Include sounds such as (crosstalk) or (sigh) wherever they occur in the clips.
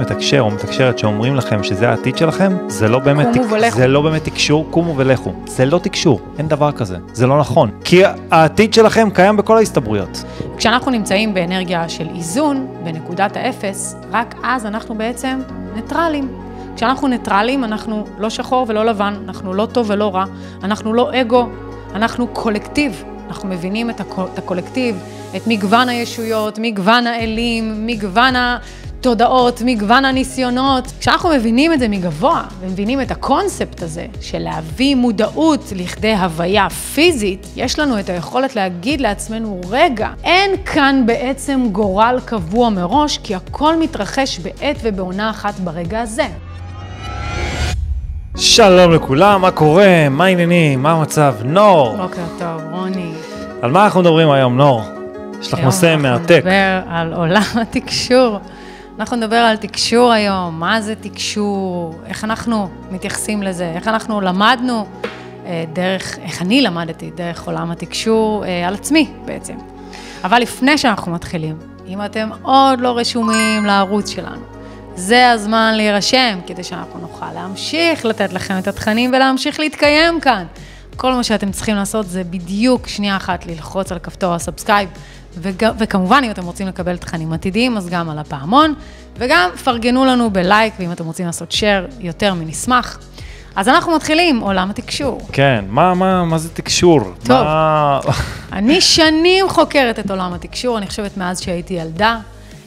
מתקשר או מתקשרת שאומרים לכם שזה העתיד שלכם, זה לא באמת, תק... זה לא באמת תקשור, קומו ולכו. זה לא תקשור, אין דבר כזה, זה לא נכון. כי העתיד שלכם קיים בכל ההסתברויות. כשאנחנו נמצאים באנרגיה של איזון, בנקודת האפס, רק אז אנחנו בעצם ניטרלים. כשאנחנו ניטרלים, אנחנו לא שחור ולא לבן, אנחנו לא טוב ולא רע, אנחנו לא אגו, אנחנו קולקטיב. אנחנו מבינים את, הקו, את הקולקטיב, את מגוון הישויות, מגוון האלים, מגוון התודעות, מגוון הניסיונות. כשאנחנו מבינים את זה מגבוה, ומבינים את הקונספט הזה של להביא מודעות לכדי הוויה פיזית, יש לנו את היכולת להגיד לעצמנו, רגע, אין כאן בעצם גורל קבוע מראש, כי הכל מתרחש בעת ובעונה אחת ברגע הזה. שלום לכולם, מה קורה? מה העניינים? מה המצב? נור! בוקר טוב, רוני. על מה אנחנו מדברים היום, נור? יש לך נושא היום מרתק. אנחנו נדבר על עולם התקשור. אנחנו נדבר על תקשור היום, מה זה תקשור, איך אנחנו מתייחסים לזה, איך אנחנו למדנו אה, דרך, איך אני למדתי דרך עולם התקשור אה, על עצמי בעצם. אבל לפני שאנחנו מתחילים, אם אתם עוד לא רשומים לערוץ שלנו, זה הזמן להירשם, כדי שאנחנו נוכל להמשיך לתת לכם את התכנים ולהמשיך להתקיים כאן. כל מה שאתם צריכים לעשות זה בדיוק שנייה אחת ללחוץ על כפתור ה subscribe, וג... וכמובן, אם אתם רוצים לקבל תכנים עתידיים, אז גם על הפעמון, וגם פרגנו לנו בלייק, ואם אתם רוצים לעשות share, יותר מנשמח. אז אנחנו מתחילים, עולם התקשור. כן, מה, מה, מה זה תקשור? טוב. מה... אני שנים חוקרת את עולם התקשור, אני חושבת מאז שהייתי ילדה.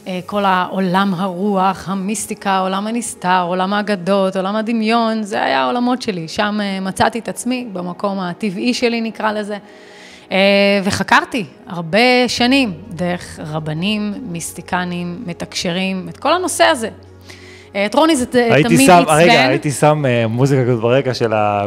אה, כל העולם הרוח, המיסטיקה, עולם הנסתר, עולם האגדות, עולם הדמיון, זה היה העולמות שלי. שם אה, מצאתי את עצמי, במקום הטבעי שלי נקרא לזה. אה, וחקרתי הרבה שנים דרך רבנים, מיסטיקנים, מתקשרים, את כל הנושא הזה. אה, את רוני זה הייתי תמיד עצבן. רגע, הייתי שם אה, מוזיקה כזאת ברקע של ה...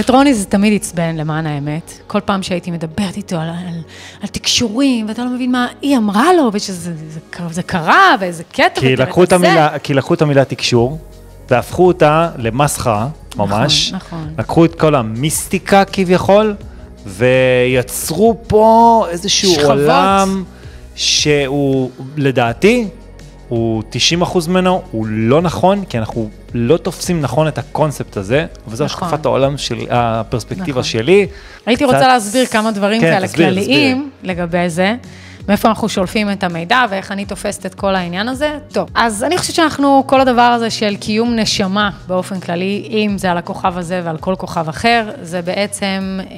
את רוני זה תמיד עצבן, למען האמת. כל פעם שהייתי מדברת איתו על, על, על תקשורים, ואתה לא מבין מה היא אמרה לו, ושזה זה, זה קרה, ואיזה קטע, כי לקחו את. המילה, כי לקחו את המילה תקשור, והפכו אותה למסחרה, ממש. נכון, נכון. לקחו את כל המיסטיקה כביכול, ויצרו פה איזשהו שכבות. עולם שהוא, לדעתי, הוא 90 אחוז ממנו, הוא לא נכון, כי אנחנו לא תופסים נכון את הקונספט הזה, וזו נכון. השקפת העולם של, הפרספקטיבה נכון. שלי. הייתי קצת- רוצה להסביר כמה דברים כן, כאלה תסבירי, כלליים לגבי זה. מאיפה אנחנו שולפים את המידע ואיך אני תופסת את כל העניין הזה. טוב, אז אני חושבת שאנחנו, כל הדבר הזה של קיום נשמה באופן כללי, אם זה על הכוכב הזה ועל כל כוכב אחר, זה בעצם אה,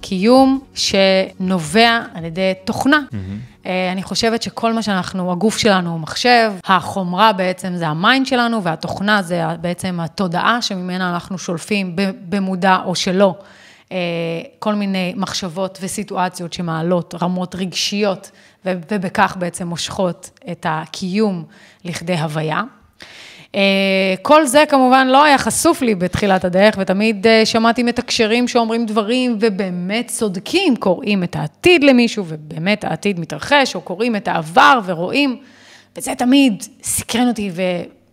קיום שנובע על ידי תוכנה. אה, אני חושבת שכל מה שאנחנו, הגוף שלנו הוא מחשב, החומרה בעצם זה ה mind שלנו, והתוכנה זה בעצם התודעה שממנה אנחנו שולפים במודע או שלא. אה, כל מיני מחשבות וסיטואציות שמעלות רמות רגשיות, ובכך בעצם מושכות את הקיום לכדי הוויה. אה, כל זה כמובן לא היה חשוף לי בתחילת הדרך, ותמיד אה, שמעתי מתקשרים שאומרים דברים ובאמת צודקים, קוראים את העתיד למישהו, ובאמת העתיד מתרחש, או קוראים את העבר ורואים, וזה תמיד סקרן אותי,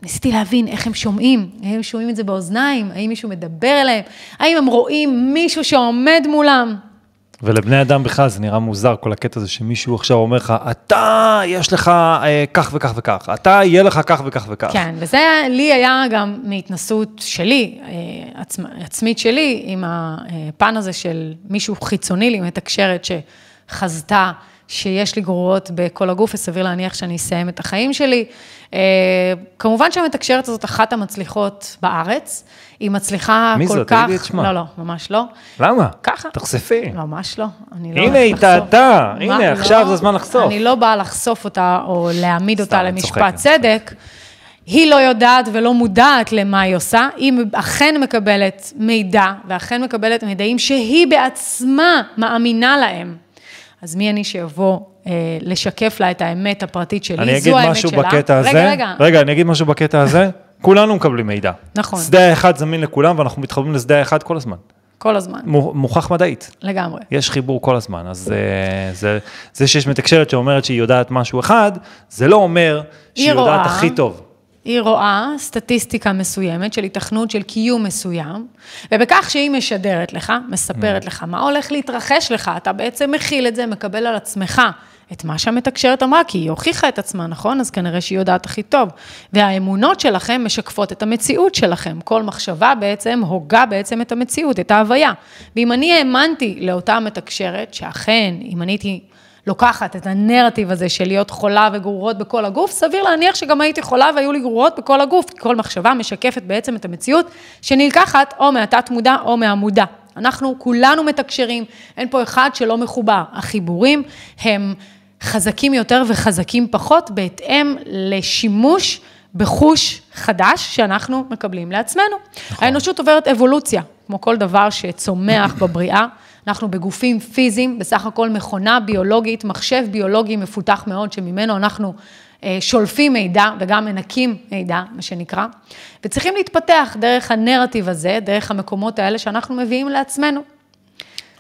וניסיתי להבין איך הם שומעים, האם הם שומעים את זה באוזניים, האם מישהו מדבר אליהם, האם הם רואים מישהו שעומד מולם. ולבני אדם בכלל זה נראה מוזר, כל הקטע הזה שמישהו עכשיו אומר לך, אתה, יש לך אה, כך וכך וכך, אתה, יהיה לך כך וכך וכך. כן, וזה לי היה גם מהתנסות שלי, אה, עצמ, עצמית שלי, עם הפן הזה של מישהו חיצוני לי, מתקשרת שחזתה שיש לי גרורות בכל הגוף, וסביר להניח שאני אסיים את החיים שלי. אה, כמובן שהמתקשרת הזאת אחת המצליחות בארץ, היא מצליחה מי כל זאת? כך... תגידי את שמה. לא, לא, ממש לא. למה? ככה. תחשפי. ממש לא. אני לא הנה, היא. טעתה. הנה, לא, עכשיו זה הזמן לחשוף. אני לא באה לחשוף אותה או להעמיד אותה למשפט צדק. היא לא יודעת ולא מודעת למה היא עושה, היא אכן מקבלת מידע, ואכן מקבלת מידעים שהיא בעצמה מאמינה להם. אז מי אני שיבוא אה, לשקף לה את האמת הפרטית שלי, אני זו אגיד האמת משהו שלה. בקטע הזה. רגע, רגע. רגע, אני אגיד משהו בקטע הזה. (laughs) כולנו מקבלים מידע. נכון. שדה האחד זמין לכולם, ואנחנו מתחברים לשדה האחד כל הזמן. כל הזמן, מו- מוכח מדעית. לגמרי. יש חיבור כל הזמן, אז אה, זה, זה שיש מתקשרת שאומרת שהיא יודעת משהו אחד, זה לא אומר שהיא היא יודעת רואה. הכי טוב. היא רואה סטטיסטיקה מסוימת של היתכנות של קיום מסוים, ובכך שהיא משדרת לך, מספרת לך מה הולך להתרחש לך, אתה בעצם מכיל את זה, מקבל על עצמך את מה שהמתקשרת אמרה, כי היא הוכיחה את עצמה, נכון? אז כנראה שהיא יודעת הכי טוב. והאמונות שלכם משקפות את המציאות שלכם. כל מחשבה בעצם הוגה בעצם את המציאות, את ההוויה. ואם אני האמנתי לאותה מתקשרת, שאכן, אם אני הייתי לוקחת את הנרטיב הזה של להיות חולה וגרורות בכל הגוף, סביר להניח שגם הייתי חולה והיו לי גרורות בכל הגוף, כי כל מחשבה משקפת בעצם את המציאות שנלקחת או מהתת מודע או מהמודע. אנחנו כולנו מתקשרים, אין פה אחד שלא מחובר. החיבורים הם חזקים יותר וחזקים פחות בהתאם לשימוש בחוש חדש שאנחנו מקבלים לעצמנו. נכון. האנושות עוברת אבולוציה, כמו כל דבר שצומח בבריאה. אנחנו בגופים פיזיים, בסך הכל מכונה ביולוגית, מחשב ביולוגי מפותח מאוד, שממנו אנחנו אה, שולפים מידע וגם מנקים מידע, מה שנקרא, וצריכים להתפתח דרך הנרטיב הזה, דרך המקומות האלה שאנחנו מביאים לעצמנו.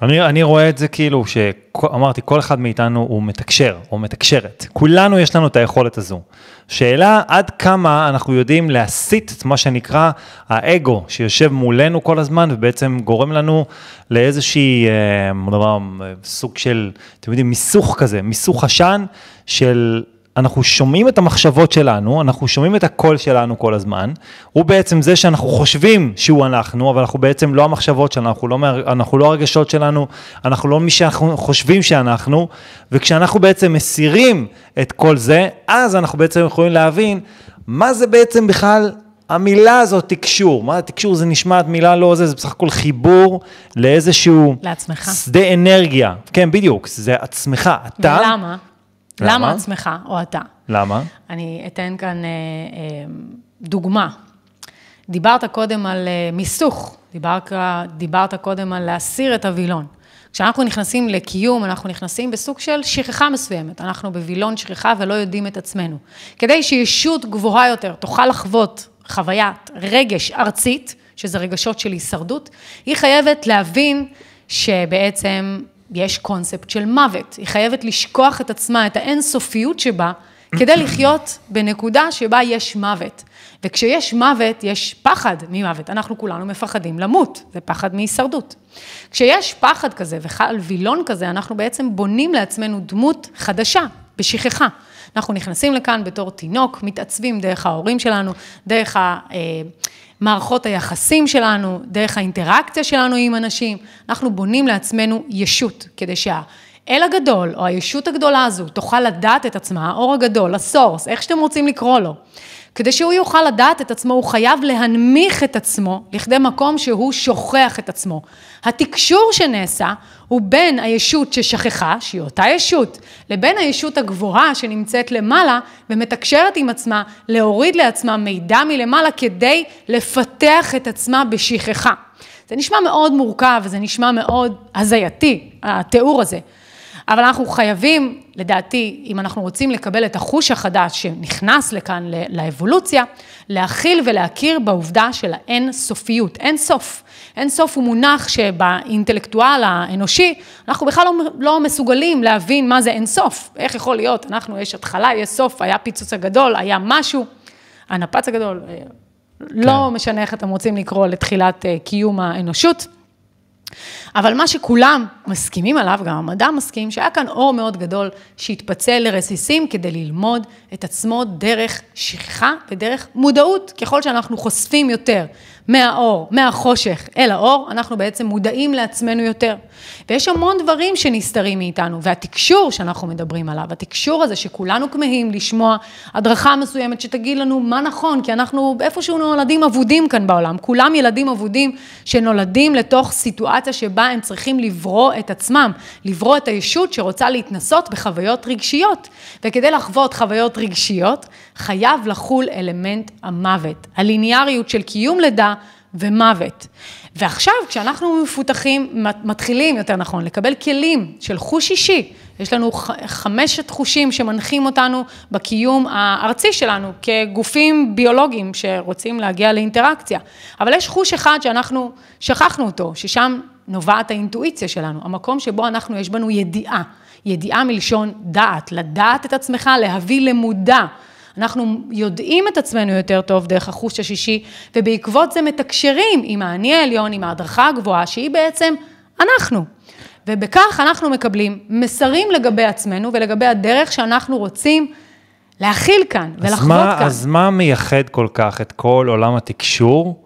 אני, אני רואה את זה כאילו, שאמרתי, כל אחד מאיתנו הוא מתקשר או מתקשרת. כולנו יש לנו את היכולת הזו. שאלה עד כמה אנחנו יודעים להסיט את מה שנקרא האגו שיושב מולנו כל הזמן ובעצם גורם לנו לאיזושהי, אה, דבר, סוג של, אתם יודעים, מיסוך כזה, מיסוך עשן של אנחנו שומעים את המחשבות שלנו, אנחנו שומעים את הקול שלנו כל הזמן, הוא בעצם זה שאנחנו חושבים שהוא אנחנו, אבל אנחנו בעצם לא המחשבות שלנו, אנחנו לא, אנחנו לא הרגשות שלנו, אנחנו לא מי שאנחנו חושבים שאנחנו, וכשאנחנו בעצם מסירים את כל זה, אז אנחנו בעצם יכולים להבין מה זה בעצם בכלל המילה הזאת תקשור, מה תקשור זה נשמעת מילה לא זה, זה בסך הכל חיבור לאיזשהו... לעצמך. שדה אנרגיה. כן, בדיוק, זה עצמך. אתה... ולמה? למה? למה עצמך או אתה? למה? אני אתן כאן אה, אה, דוגמה. דיברת קודם על אה, מיסוך, דיברת, דיברת קודם על להסיר את הווילון. כשאנחנו נכנסים לקיום, אנחנו נכנסים בסוג של שכחה מסוימת. אנחנו בווילון שכחה ולא יודעים את עצמנו. כדי שישות גבוהה יותר תוכל לחוות חוויית רגש ארצית, שזה רגשות של הישרדות, היא חייבת להבין שבעצם יש קונספט של מוות. היא חייבת לשכוח את עצמה, את האינסופיות שבה, כדי לחיות בנקודה שבה יש מוות. וכשיש מוות, יש פחד ממוות. אנחנו כולנו מפחדים למות, זה פחד מהישרדות. כשיש פחד כזה וחל וילון כזה, אנחנו בעצם בונים לעצמנו דמות חדשה, בשכחה. אנחנו נכנסים לכאן בתור תינוק, מתעצבים דרך ההורים שלנו, דרך. אה, מערכות היחסים שלנו, דרך האינטראקציה שלנו עם אנשים, אנחנו בונים לעצמנו ישות, כדי שהאל הגדול, או הישות הגדולה הזו, תוכל לדעת את עצמה, האור הגדול, הסורס, איך שאתם רוצים לקרוא לו. כדי שהוא יוכל לדעת את עצמו, הוא חייב להנמיך את עצמו לכדי מקום שהוא שוכח את עצמו. התקשור שנעשה הוא בין הישות ששכחה, שהיא אותה ישות, לבין הישות הגבוהה שנמצאת למעלה ומתקשרת עם עצמה, להוריד לעצמה מידע מלמעלה כדי לפתח את עצמה בשכחה. זה נשמע מאוד מורכב וזה נשמע מאוד הזייתי, התיאור הזה. אבל אנחנו חייבים, לדעתי, אם אנחנו רוצים לקבל את החוש החדש שנכנס לכאן לאבולוציה, להכיל ולהכיר בעובדה של האין סופיות, אין סוף. אין סוף הוא מונח שבאינטלקטואל האנושי, אנחנו בכלל לא, לא מסוגלים להבין מה זה אין סוף. איך יכול להיות, אנחנו, יש התחלה, יש סוף, היה פיצוץ הגדול, היה משהו, הנפץ הגדול, אה, לא כן. לא משנה איך אתם רוצים לקרוא לתחילת אה, קיום האנושות. אבל מה שכולם מסכימים עליו, גם המדע מסכים, שהיה כאן אור מאוד גדול שהתפצל לרסיסים כדי ללמוד את עצמו דרך שכחה ודרך מודעות. ככל שאנחנו חושפים יותר מהאור, מהחושך אל האור, אנחנו בעצם מודעים לעצמנו יותר. ויש המון דברים שנסתרים מאיתנו, והתקשור שאנחנו מדברים עליו, התקשור הזה שכולנו כמהים לשמוע הדרכה מסוימת שתגיד לנו מה נכון, כי אנחנו איפשהו נולדים אבודים כאן בעולם, כולם ילדים אבודים שנולדים לתוך סיטואציה שבה הם צריכים לברוא את עצמם, לברוא את הישות שרוצה להתנסות בחוויות רגשיות. וכדי לחוות חוויות רגשיות, חייב לחול אלמנט המוות, הליניאריות של קיום לידה ומוות. ועכשיו, כשאנחנו מפותחים, מתחילים, יותר נכון, לקבל כלים של חוש אישי, יש לנו חמשת חושים שמנחים אותנו בקיום הארצי שלנו, כגופים ביולוגיים שרוצים להגיע לאינטראקציה. אבל יש חוש אחד שאנחנו שכחנו אותו, ששם נובעת האינטואיציה שלנו, המקום שבו אנחנו, יש בנו ידיעה. ידיעה מלשון דעת, לדעת את עצמך, להביא למודע. אנחנו יודעים את עצמנו יותר טוב דרך החוש השישי, ובעקבות זה מתקשרים עם האני העליון, עם ההדרכה הגבוהה, שהיא בעצם אנחנו. ובכך אנחנו מקבלים מסרים לגבי עצמנו ולגבי הדרך שאנחנו רוצים להכיל כאן ולחוות מה, כאן. אז מה מייחד כל כך את כל עולם התקשור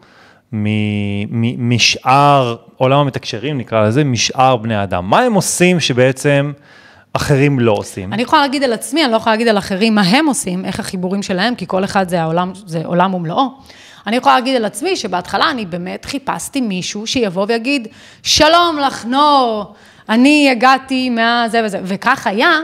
משאר, עולם המתקשרים נקרא לזה, משאר בני אדם? מה הם עושים שבעצם אחרים לא עושים? אני יכולה להגיד על עצמי, אני לא יכולה להגיד על אחרים מה הם עושים, איך החיבורים שלהם, כי כל אחד זה העולם, זה עולם ומלואו. אני יכולה להגיד על עצמי שבהתחלה אני באמת חיפשתי מישהו שיבוא ויגיד, שלום לך נור, אני הגעתי מהזה וזה, וכך היה,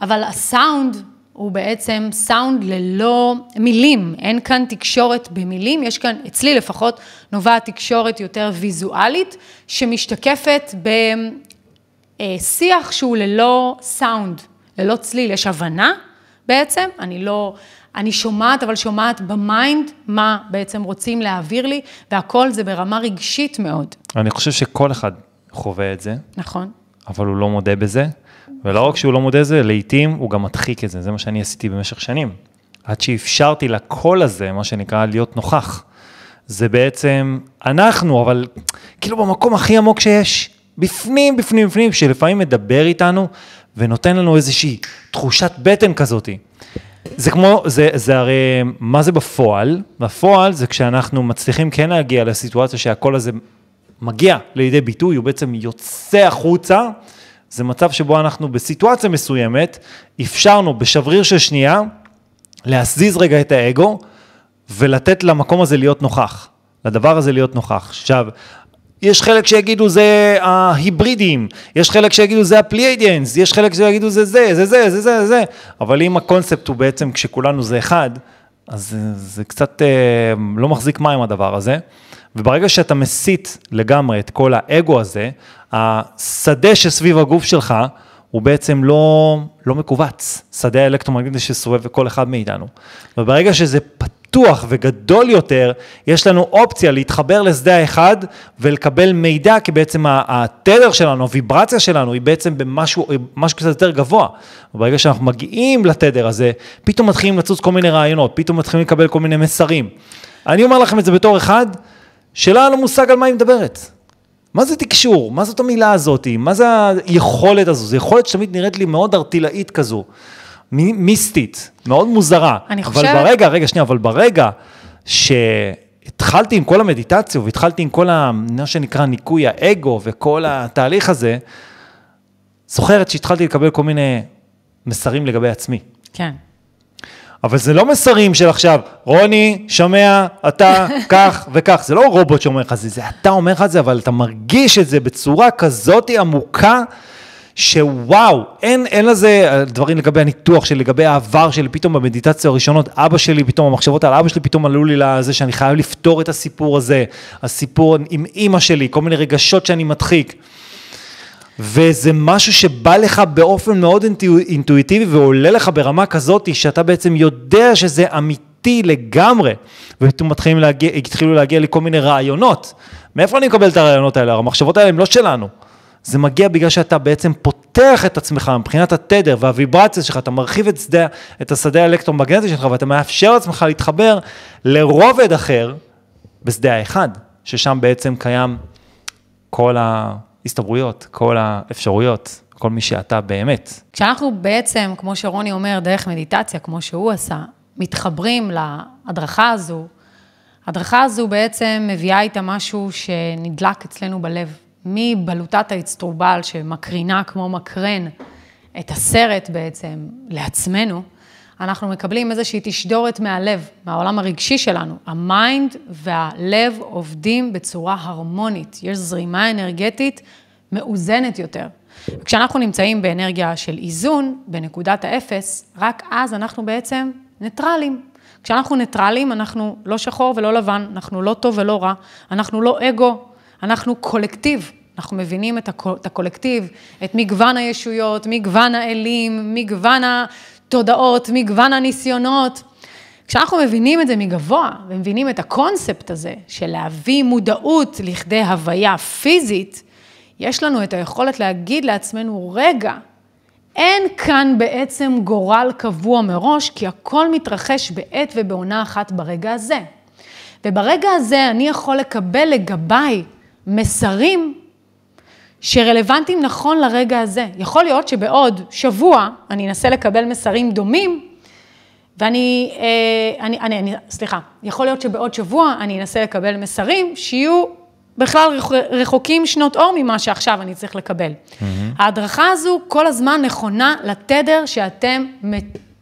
אבל הסאונד הוא בעצם סאונד ללא מילים, אין כאן תקשורת במילים, יש כאן, אצלי לפחות, נובעת תקשורת יותר ויזואלית, שמשתקפת בשיח שהוא ללא סאונד, ללא צליל, יש הבנה בעצם, אני לא, אני שומעת, אבל שומעת ב mind מה בעצם רוצים להעביר לי, והכל זה ברמה רגשית מאוד, אני חושב שכל אחד חווה את זה, נכון? אבל הוא לא מודה בזה, ולא רק שהוא לא מודה בזה, לעתים הוא גם מדחיק את זה, זה מה שאני עשיתי במשך שנים. עד שאפשרתי לקול הזה, מה שנקרא, להיות נוכח. זה בעצם אנחנו, אבל כאילו במקום הכי עמוק שיש, בפנים, בפנים, בפנים, שלפעמים מדבר איתנו ונותן לנו איזושהי תחושת בטן כזאתי. זה כמו, זה, זה הרי, מה זה בפועל? בפועל זה כשאנחנו מצליחים כן להגיע לסיטואציה שהקול הזה מגיע לידי ביטוי, הוא בעצם יוצא החוצה, זה מצב שבו אנחנו בסיטואציה מסוימת, אפשרנו בשבריר של שנייה, להזיז רגע את האגו, ולתת למקום הזה להיות נוכח, לדבר הזה להיות נוכח. עכשיו, יש חלק שיגידו זה ההיברידים, יש חלק שיגידו זה ה Pleiadians, יש חלק שיגידו זה זה, זה זה, זה זה, זה, אבל אם הקונספט הוא בעצם כשכולנו זה אחד, אז זה, זה קצת אה, לא מחזיק מים הדבר הזה. וברגע שאתה מסיט לגמרי את כל האגו הזה, השדה שסביב הגוף שלך הוא בעצם לא, לא מכווץ, שדה האלקטרומגנטי שסובב בכל אחד מאיתנו. וברגע שזה פתוח וגדול יותר, יש לנו אופציה להתחבר לשדה האחד ולקבל מידע, כי בעצם התדר שלנו, הוויברציה שלנו, היא בעצם במשהו משהו קצת יותר גבוה. וברגע שאנחנו מגיעים לתדר הזה, פתאום מתחילים לצוץ כל מיני רעיונות, פתאום מתחילים לקבל כל מיני מסרים. אני אומר לכם את זה בתור אחד, שלא היה לו מושג על מה היא מדברת. מה זה תקשור? מה זאת המילה הזאת? מה זה היכולת הזו? זו יכולת שתמיד נראית לי מאוד ארטילאית כזו, מי- מיסטית, מאוד מוזרה. אני אבל חושבת- ברגע, רגע, שנייה, אבל ברגע שהתחלתי עם כל המדיטציה והתחלתי עם כל ה- מה שנקרא ניקוי האגו וכל התהליך הזה, זוכרת שהתחלתי לקבל כל מיני מסרים לגבי עצמי. כן. אבל זה לא מסרים של עכשיו, רוני, שומע, אתה, (laughs) כך וכך, זה לא רובוט שאומר לך זה, זה אתה אומר לך את זה, אבל אתה מרגיש את זה בצורה כזאת עמוקה, שוואו, אין, אין לזה אה, דברים לגבי הניתוח שלי, לגבי העבר שלי, פתאום במדיטציה הראשונות, אבא שלי, פתאום המחשבות על אבא שלי, פתאום עלו לי לזה שאני חייב לפתור את הסיפור הזה, הסיפור עם אימא שלי, כל מיני רגשות שאני מדחיק. וזה משהו שבא לך באופן מאוד אינטואי- אינטואיטיבי ועולה לך ברמה כזאת שאתה בעצם יודע שזה אמיתי לגמרי. ופתאום מתחילים להגיע, התחילו להגיע לי כל מיני רעיונות. מאיפה אני מקבל את הרעיונות האלה? המחשבות האלה הן לא שלנו. זה מגיע בגלל שאתה בעצם פותח את עצמך מבחינת התדר והוויברציה שלך, אתה מרחיב את, שדה, את השדה האלקטרומגנטי שלך ואתה מאפשר לעצמך להתחבר לרובד אחר בשדה האחד, ששם בעצם קיים כל ההסתברויות, כל האפשרויות, כל מי שאתה באמת. כשאנחנו בעצם, כמו שרוני אומר, דרך מדיטציה, כמו שהוא עשה, מתחברים להדרכה הזו, ההדרכה הזו בעצם מביאה איתה משהו שנדלק אצלנו בלב, מבלוטת האצטרובל שמקרינה כמו מקרן את הסרט בעצם לעצמנו, אנחנו מקבלים איזושהי תשדורת מהלב, מהעולם הרגשי שלנו. ה mind והלב עובדים בצורה הרמונית, יש זרימה אנרגטית מאוזנת יותר. כשאנחנו נמצאים באנרגיה של איזון, בנקודת האפס, רק אז אנחנו בעצם ניטרלים. כשאנחנו ניטרלים, אנחנו לא שחור ולא לבן, אנחנו לא טוב ולא רע, אנחנו לא אגו, אנחנו קולקטיב. אנחנו מבינים את, הקול, את הקולקטיב, את מגוון הישויות, מגוון האלים, מגוון התודעות, מגוון הניסיונות. כשאנחנו מבינים את זה מגבוה, ומבינים את הקונספט הזה של להביא מודעות לכדי הוויה פיזית, יש לנו את היכולת להגיד לעצמנו, רגע, אין כאן בעצם גורל קבוע מראש, כי הכל מתרחש בעת ובעונה אחת ברגע הזה. וברגע הזה אני יכול לקבל לגביי מסרים שרלוונטיים נכון לרגע הזה. יכול להיות שבעוד שבוע אני אנסה לקבל מסרים דומים, ואני, אה, אני, אני, אני, סליחה, יכול להיות שבעוד שבוע אני אנסה לקבל מסרים שיהיו בכלל רחוקים שנות אור ממה שעכשיו אני צריך לקבל. Mm-hmm. ההדרכה הזו כל הזמן נכונה לתדר שאתם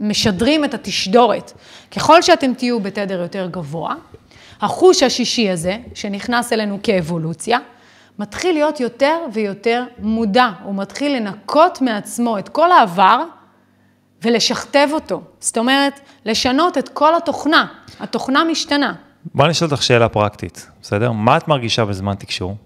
משדרים את התשדורת. ככל שאתם תהיו בתדר יותר גבוה, החוש השישי הזה, שנכנס אלינו כאבולוציה, מתחיל להיות יותר ויותר מודע, הוא מתחיל לנקות מעצמו את כל העבר ולשכתב אותו. זאת אומרת, לשנות את כל התוכנה, התוכנה משתנה. בוא אני אשאל אותך שאלה פרקטית, בסדר? מה את מרגישה בזמן תקשור?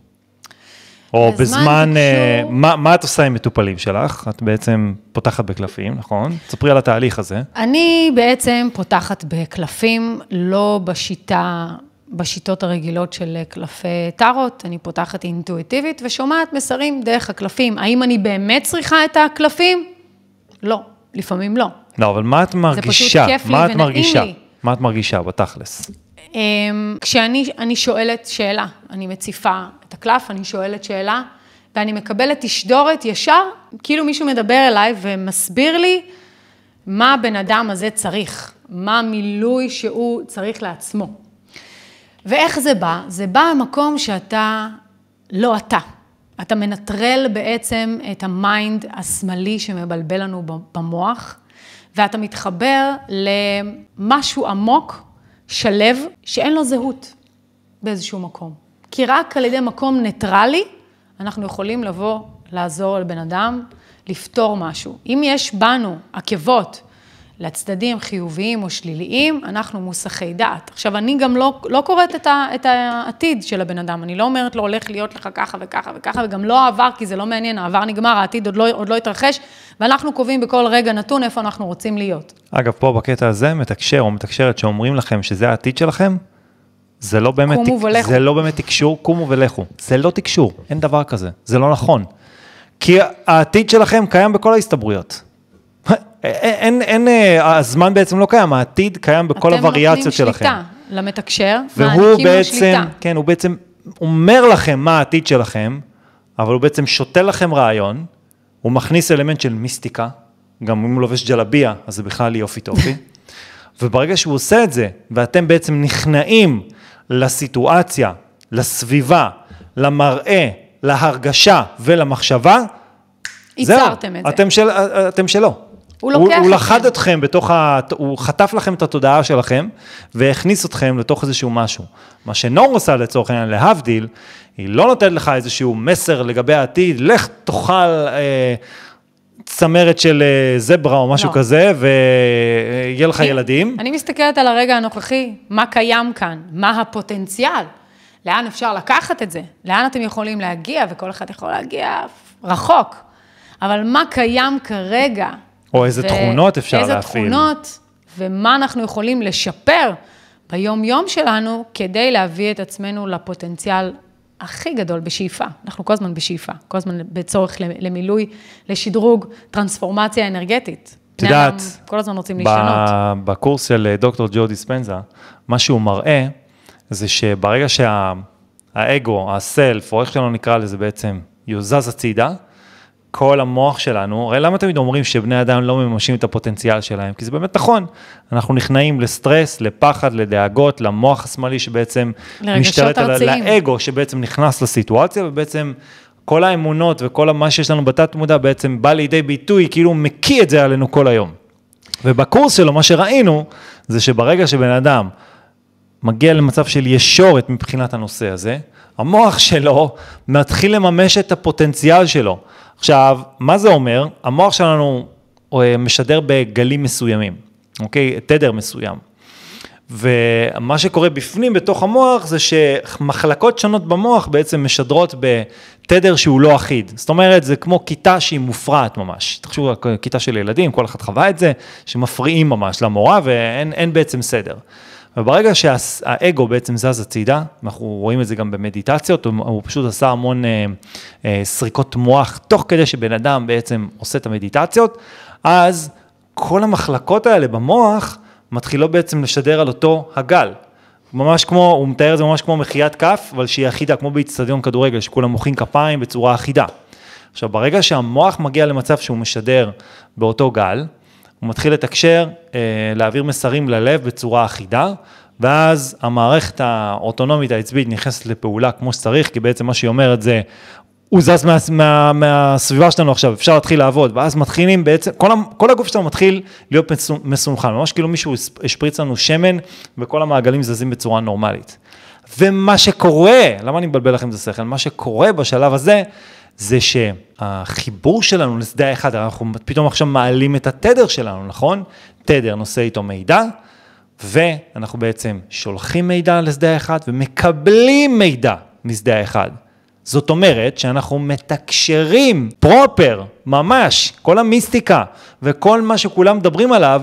או בזמן, אה, תקשור... מה, מה את עושה עם מטופלים שלך? את בעצם פותחת בקלפים, נכון? תספרי על התהליך הזה. אני בעצם פותחת בקלפים, לא בשיטה, בשיטות הרגילות של קלפי טארוט, אני פותחת אינטואיטיבית ושומעת מסרים דרך הקלפים. האם אני באמת צריכה את הקלפים? לא, לפעמים לא. לא, אבל מה את מרגישה? זה פשוט כיף לי ונעים מרגישה? לי. מה את מרגישה בתכלס? אמ, כשאני שואלת שאלה, אני מציפה את הקלף, אני שואלת שאלה, ואני מקבלת תשדורת ישר, כאילו מישהו מדבר אליי ומסביר לי מה הבן אדם הזה צריך, מה המילוי שהוא צריך לעצמו. ואיך זה בא? זה בא במקום שאתה לא אתה. אתה מנטרל בעצם את ה mind השמאלי שמבלבל לנו במוח, ואתה מתחבר למשהו עמוק שלב שאין לו זהות באיזשהו מקום. כי רק על ידי מקום ניטרלי, אנחנו יכולים לבוא, לעזור לבן אדם, לפתור משהו. אם יש בנו עקבות לצדדים חיוביים או שליליים, אנחנו מוסחי דעת. עכשיו, אני גם לא, לא קוראת את, ה, את העתיד של הבן אדם, אני לא אומרת לו, הולך להיות לך ככה וככה וככה, וגם לא העבר, כי זה לא מעניין, העבר נגמר, העתיד עוד לא, עוד לא התרחש, ואנחנו קובעים בכל רגע נתון איפה אנחנו רוצים להיות. אגב, פה בקטע הזה, מתקשר או מתקשרת שאומרים לכם שזה העתיד שלכם, זה לא באמת, קומו ולכו. זה לא באמת תקשור, קומו ולכו. זה לא תקשור, אין דבר כזה, זה לא נכון. כי העתיד שלכם קיים בכל ההסתברויות. אין, אין, אה, הזמן בעצם לא קיים, העתיד קיים בכל הווריאציות שלכם. אתם נותנים שליטה למתקשר, מעניקים לו שליטה. כן, הוא בעצם אומר לכם מה העתיד שלכם, אבל הוא בעצם שותה לכם רעיון, הוא מכניס אלמנט של מיסטיקה, גם אם הוא לובש ג'לביה, אז זה בכלל יופי טופי. (laughs) וברגע שהוא עושה את זה, ואתם בעצם נכנעים לסיטואציה, לסביבה, למראה, להרגשה ולמחשבה, זהו, את זה. אתם, של, אתם שלו. הוא לוקח הוא, הוא לחד אתכם בתוך ה... הוא חטף לכם את התודעה שלכם, והכניס אתכם לתוך איזשהו משהו. מה שנור עושה לצורך העניין, להבדיל, היא לא נותנת לך איזשהו מסר לגבי העתיד, לך תאכל אה, צמרת של אה, זברה או משהו לא. כזה, ויהיה לך אני, ילדים. אני מסתכלת על הרגע הנוכחי, מה קיים כאן, מה הפוטנציאל, לאן אפשר לקחת את זה, לאן אתם יכולים להגיע, וכל אחד יכול להגיע רחוק. אבל מה קיים כרגע, או איזה תכונות אפשר איזה להפעיל. איזה תכונות, ומה אנחנו יכולים לשפר ביום-יום שלנו, כדי להביא את עצמנו לפוטנציאל הכי גדול בשאיפה. אנחנו כל הזמן בשאיפה, כל הזמן בצורך למילוי, לשדרוג, טרנספורמציה אנרגטית. את יודעת, כל הזמן רוצים להשתנות. בקורס של אה, דוקטור ג'ו דיספנזה, מה שהוא מראה, זה שברגע שהאגו, הסלף, או איך שלא נקרא לזה בעצם, יוזז הצידה, כל המוח שלנו, הרי למה תמיד אומרים שבני אדם לא מממשים את הפוטנציאל שלהם? כי זה באמת נכון, אנחנו נכנעים לסטרס, לפחד, לדאגות, למוח השמאלי שבעצם משתלט על, לאגו שבעצם נכנס לסיטואציה, ובעצם כל האמונות וכל מה שיש לנו בתת מודע בעצם בא לידי ביטוי, כאילו מקיא את זה עלינו כל היום. ובקורס שלו, מה שראינו, זה שברגע שבן אדם מגיע למצב של ישורת מבחינת הנושא הזה, המוח שלו מתחיל לממש את הפוטנציאל שלו. עכשיו, מה זה אומר? המוח שלנו אה, משדר בגלים מסוימים, אוקיי? תדר מסוים. ומה שקורה בפנים, בתוך המוח, זה שמחלקות שונות במוח בעצם משדרות בתדר שהוא לא אחיד. זאת אומרת, זה כמו כיתה שהיא מופרעת ממש. תחשבו, כיתה של ילדים, כל אחד חווה את זה, שמפריעים ממש למורה ואין בעצם סדר. וברגע שהאגו בעצם זז הצידה, אנחנו רואים את זה גם במדיטציות, הוא, הוא פשוט עשה המון אה, אה, סריקות מוח, תוך כדי שבן אדם בעצם עושה את המדיטציות, אז כל המחלקות האלה במוח מתחילות בעצם לשדר על אותו הגל. ממש כמו, הוא מתאר את זה ממש כמו מחיית כף, אבל שהיא אחידה, כמו באיצטדיון כדורגל, שכולם מוחאים כפיים בצורה אחידה. עכשיו, ברגע שהמוח מגיע למצב שהוא משדר באותו גל, הוא מתחיל לתקשר, אה, להעביר מסרים ללב בצורה אחידה, ואז המערכת האוטונומית העצבית נכנסת לפעולה כמו שצריך, כי בעצם מה שהיא אומרת זה, הוא זז מה, מה, מהסביבה שלנו עכשיו, אפשר להתחיל לעבוד, ואז מתחילים בעצם, כל, כל הגוף שלנו מתחיל להיות מסונכן, ממש כאילו מישהו השפריץ לנו שמן, וכל המעגלים זזים בצורה נורמלית. ומה שקורה, למה אני מבלבל לכם את השכל? מה שקורה בשלב הזה, זה שהחיבור שלנו לשדה האחד, אנחנו פתאום עכשיו מעלים את התדר שלנו, נכון? תדר נושא איתו מידע, ואנחנו בעצם שולחים מידע לשדה האחד ומקבלים מידע משדה האחד. זאת אומרת שאנחנו מתקשרים פרופר, ממש, כל המיסטיקה וכל מה שכולם מדברים עליו,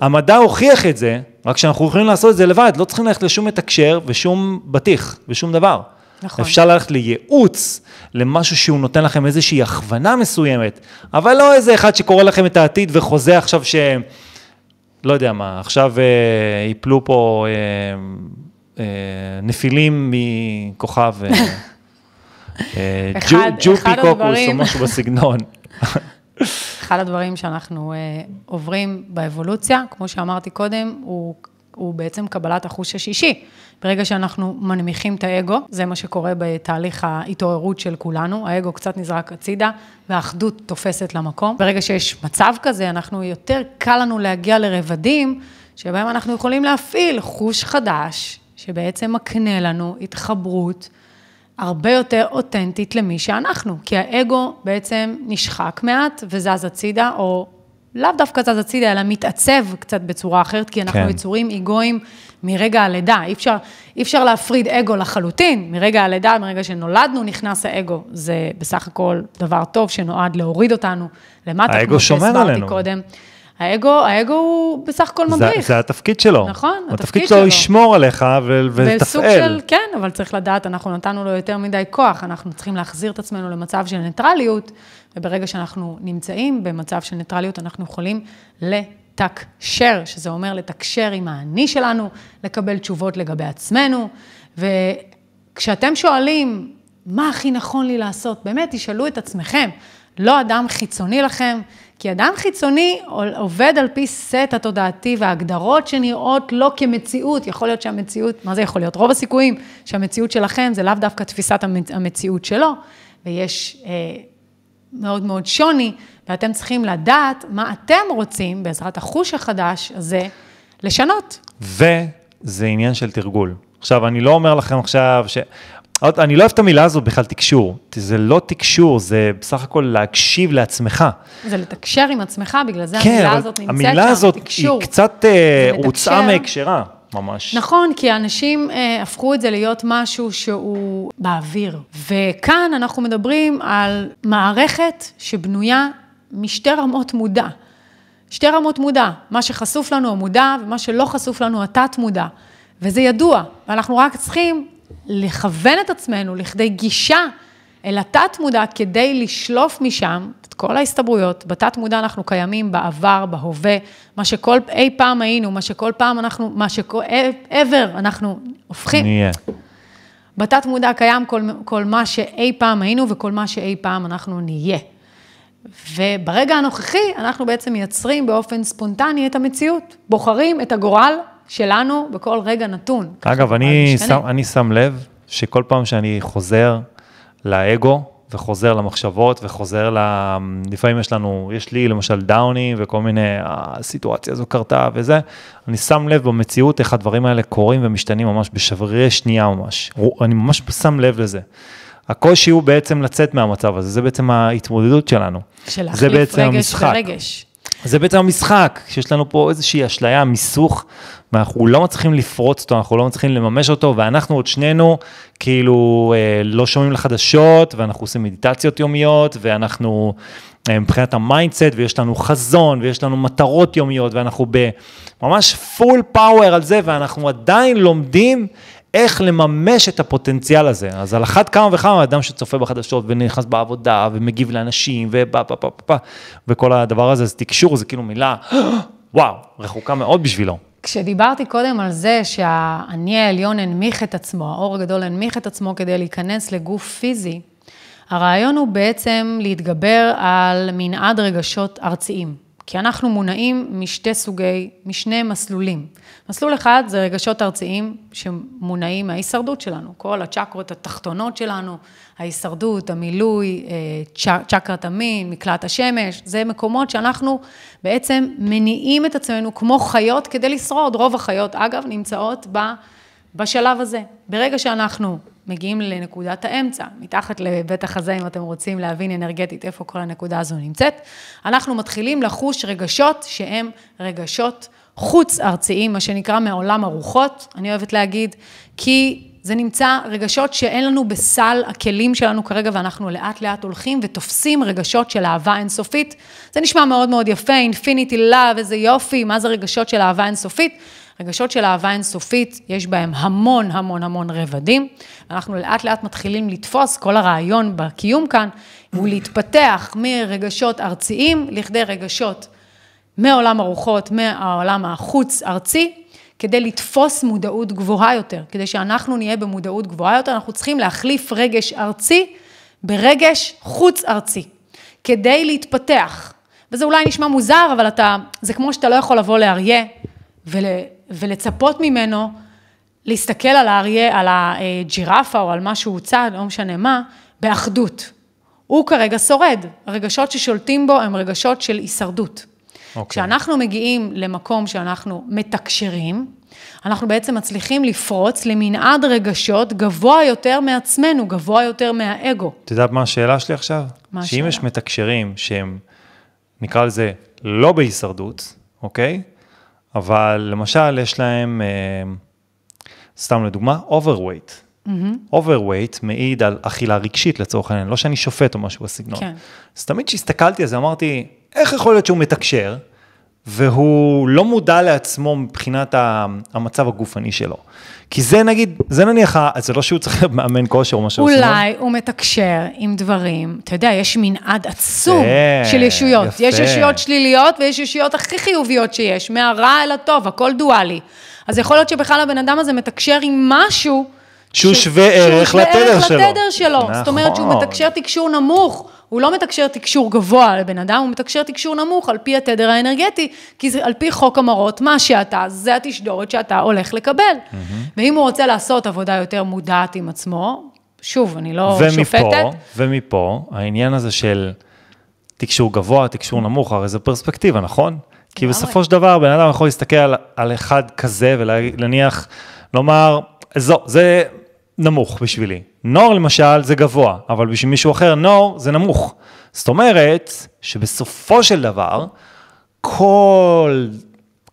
המדע הוכיח את זה, רק שאנחנו יכולים לעשות את זה לבד, לא צריכים ללכת לשום מתקשר ושום בטיח ושום דבר. נכון. אפשר ללכת לייעוץ, למשהו שהוא נותן לכם איזושהי הכוונה מסוימת, אבל לא איזה אחד שקורא לכם את העתיד וחוזה עכשיו ש... לא יודע מה, עכשיו אה, ייפלו פה אה, אה, נפילים מכוכב אה, (laughs) אה, ג'ופיקוקוס או משהו בסגנון. (laughs) אחד הדברים שאנחנו אה, עוברים באבולוציה, כמו שאמרתי קודם, הוא, הוא בעצם קבלת החוש השישי. ברגע שאנחנו מנמיכים את האגו, זה מה שקורה בתהליך ההתעוררות של כולנו, האגו קצת נזרק הצידה, והאחדות תופסת למקום. ברגע שיש מצב כזה, אנחנו, יותר קל לנו להגיע לרבדים, שבהם אנחנו יכולים להפעיל חוש חדש, שבעצם מקנה לנו התחברות הרבה יותר אותנטית למי שאנחנו, כי האגו בעצם נשחק מעט וזז הצידה, או לאו דווקא זז הצידה, אלא מתעצב קצת בצורה אחרת, כי אנחנו כן. יצורים איגואים מרגע הלידה. אי אפשר, אי אפשר להפריד אגו לחלוטין. מרגע הלידה, מרגע שנולדנו, נכנס האגו. זה בסך הכל דבר טוב שנועד להוריד אותנו למטה, כמו שהסברתי קודם. האגו, האגו הוא בסך הכל מדריך. זה, זה התפקיד שלו. נכון, התפקיד, התפקיד שלו. לשמור עליך ולתפעל. בסוג של, כן, אבל צריך לדעת, אנחנו נתנו לו יותר מדי כוח, אנחנו צריכים להחזיר את עצמנו למצב של ניטרליות, וברגע שאנחנו נמצאים במצב של ניטרליות, אנחנו יכולים לתקשר, שזה אומר לתקשר עם האני שלנו, לקבל תשובות לגבי עצמנו, וכשאתם שואלים, מה הכי נכון לי לעשות, באמת תשאלו את עצמכם, לא אדם חיצוני לכם, כי אדם חיצוני עובד על פי סט התודעתי וההגדרות שנראות לא כמציאות. יכול להיות שהמציאות, מה זה יכול להיות? רוב הסיכויים שהמציאות שלכם זה לאו דווקא תפיסת המציאות שלו, ויש אה, מאוד מאוד שוני, ואתם צריכים לדעת מה אתם רוצים, בעזרת החוש החדש הזה, לשנות. וזה עניין של תרגול. עכשיו, אני לא אומר לכם עכשיו ש... אני לא אוהב את המילה הזאת בכלל תקשור, זה לא תקשור, זה בסך הכל להקשיב לעצמך. זה לתקשר עם עצמך, בגלל זה כן, המילה הזאת נמצאת שם, המילה הזאת תקשור. היא קצת אה, הוצאה מהקשרה, ממש. נכון, כי אנשים אה, הפכו את זה להיות משהו שהוא באוויר. וכאן אנחנו מדברים על מערכת שבנויה משתי רמות מודע. שתי רמות מודע, מה שחשוף לנו המודע ומה שלא חשוף לנו התת-מודע. וזה ידוע, ואנחנו רק צריכים לכוון את עצמנו לכדי גישה אל התת-מודע כדי לשלוף משם את כל ההסתברויות. בתת-מודע אנחנו קיימים בעבר, בהווה, מה שכל אי פעם היינו, מה שכל פעם אנחנו, מה שכל ever אנחנו הופכים. נהיה. בתת-מודע קיים כל, כל מה שאי פעם היינו וכל מה שאי פעם אנחנו נהיה. וברגע הנוכחי, אנחנו בעצם מייצרים באופן ספונטני את המציאות, בוחרים את הגורל שלנו בכל רגע נתון. אגב, אני שם, אני שם לב שכל פעם שאני חוזר לאגו, וחוזר למחשבות, וחוזר ל... לפעמים יש לנו, יש לי למשל דאונים וכל מיני, הסיטואציה הזו קרתה וזה, אני שם לב במציאות איך הדברים האלה קורים ומשתנים ממש בשברי שנייה ממש. אני ממש שם לב לזה. הקושי הוא בעצם לצאת מהמצב הזה, זה בעצם ההתמודדות שלנו. של להחליף רגש ורגש. זה בעצם המשחק, שיש לנו פה איזושהי אשליה, מיסוך, ואנחנו לא מצליחים לפרוץ אותו, אנחנו לא מצליחים לממש אותו, ואנחנו עוד שנינו כאילו אה, לא שומעים לחדשות, ואנחנו עושים מדיטציות יומיות, ואנחנו אה, מבחינת ה mindset, ויש לנו חזון, ויש לנו מטרות יומיות, ואנחנו בממש full power על זה, ואנחנו עדיין לומדים איך לממש את הפוטנציאל הזה. אז על אחת כמה וכמה, אדם שצופה בחדשות ונכנס בעבודה ומגיב לאנשים ופה פה פה פה וכל הדבר הזה, זה תקשור, זה כאילו מילה, (gasps) וואו, רחוקה מאוד בשבילו. כשדיברתי קודם על זה שהאני העליון הנמיך את עצמו, האור הגדול הנמיך את עצמו כדי להיכנס לגוף פיזי, הרעיון הוא בעצם להתגבר על מנעד רגשות ארציים. כי אנחנו מונעים משתי סוגי, משני מסלולים. מסלול אחד זה רגשות ארציים שמונעים מההישרדות שלנו, כל הצ'קרות התחתונות שלנו, ההישרדות, המילוי, אה, צ'קרת המין, מקלט השמש, זה מקומות שאנחנו בעצם מניעים את עצמנו כמו חיות כדי לשרוד. רוב החיות, אגב, נמצאות בשלב הזה. ברגע שאנחנו מגיעים לנקודת האמצע, מתחת לבית החזה, אם אתם רוצים להבין אנרגטית איפה כל הנקודה הזו נמצאת, אנחנו מתחילים לחוש רגשות שהם רגשות חוץ-ארציים, מה שנקרא מעולם הרוחות, אני אוהבת להגיד, כי זה נמצא רגשות שאין לנו בסל הכלים שלנו כרגע, ואנחנו לאט לאט הולכים ותופסים רגשות של אהבה אינסופית. זה נשמע מאוד מאוד יפה, אינפיניטי לאב, איזה יופי, מה זה רגשות של אהבה אינסופית? רגשות של אהבה אינסופית, יש בהם המון המון המון רבדים. אנחנו לאט לאט מתחילים לתפוס, כל הרעיון בקיום כאן, הוא להתפתח מרגשות ארציים לכדי רגשות מעולם הרוחות, מהעולם החוץ-ארצי, כדי לתפוס מודעות גבוהה יותר. כדי שאנחנו נהיה במודעות גבוהה יותר, אנחנו צריכים להחליף רגש ארצי ברגש חוץ-ארצי, כדי להתפתח. וזה אולי נשמע מוזר, אבל אתה, זה כמו שאתה לא יכול לבוא לאריה ול, ולצפות ממנו להסתכל על האריה, על הג'ירפה או על מה שהוא צד, לא משנה מה, באחדות. הוא כרגע שורד. הרגשות ששולטים בו הם רגשות של הישרדות. Okay. אוקיי. כשאנחנו מגיעים למקום שאנחנו מתקשרים, אנחנו בעצם מצליחים לפרוץ למנעד רגשות גבוה יותר מעצמנו, גבוה יותר מהאגו. את יודעת מה השאלה שלי עכשיו? מה השאלה? שאם יש מתקשרים שהם, נקרא לזה, לא בהישרדות, אוקיי? אבל למשל יש להם, אה, סתם לדוגמה, overweight. Mm-hmm. overweight מעיד על אכילה רגשית לצורך העניין, לא שאני שופט או משהו בסגנון. כן. אז תמיד כשהסתכלתי על זה אמרתי, איך יכול להיות שהוא מתקשר, והוא לא מודע לעצמו מבחינת המצב הגופני שלו. כי זה נגיד, זה נניח, זה לא שהוא צריך מאמן כושר או משהו. אולי הוא מתקשר עם דברים, אתה יודע, יש מנעד עצום יפה, של ישויות. יפה. יש ישויות שליליות ויש ישויות הכי חיוביות שיש, מהרע אל הטוב, הכל דואלי. אז יכול להיות שבכלל הבן אדם הזה מתקשר עם משהו... שהוא. שווה ערך לתדר שלו. לתדר שלו. נכון. זאת אומרת שהוא מתקשר תקשור נמוך. הוא לא מתקשר תקשור גבוה לבן אדם, הוא מתקשר תקשור נמוך על פי התדר האנרגטי, כי זה על פי חוק המרות, מה שאתה, זה התשדורת שאתה הולך לקבל. Mm-hmm. ואם הוא רוצה לעשות עבודה יותר מודעת עם עצמו, שוב, אני לא ומפה, שופטת. ומפה, העניין הזה של תקשור גבוה, תקשור נמוך, הרי זו פרספקטיבה, נכון? כי בסופו של דבר, בן אדם יכול להסתכל על, על אחד כזה ולהניח, לומר, זו, זה נמוך בשבילי. נור למשל זה גבוה, אבל בשביל מישהו אחר נור זה נמוך. זאת אומרת שבסופו של דבר, כל